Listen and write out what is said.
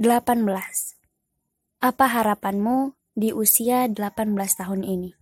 18. Apa harapanmu di usia 18 tahun ini?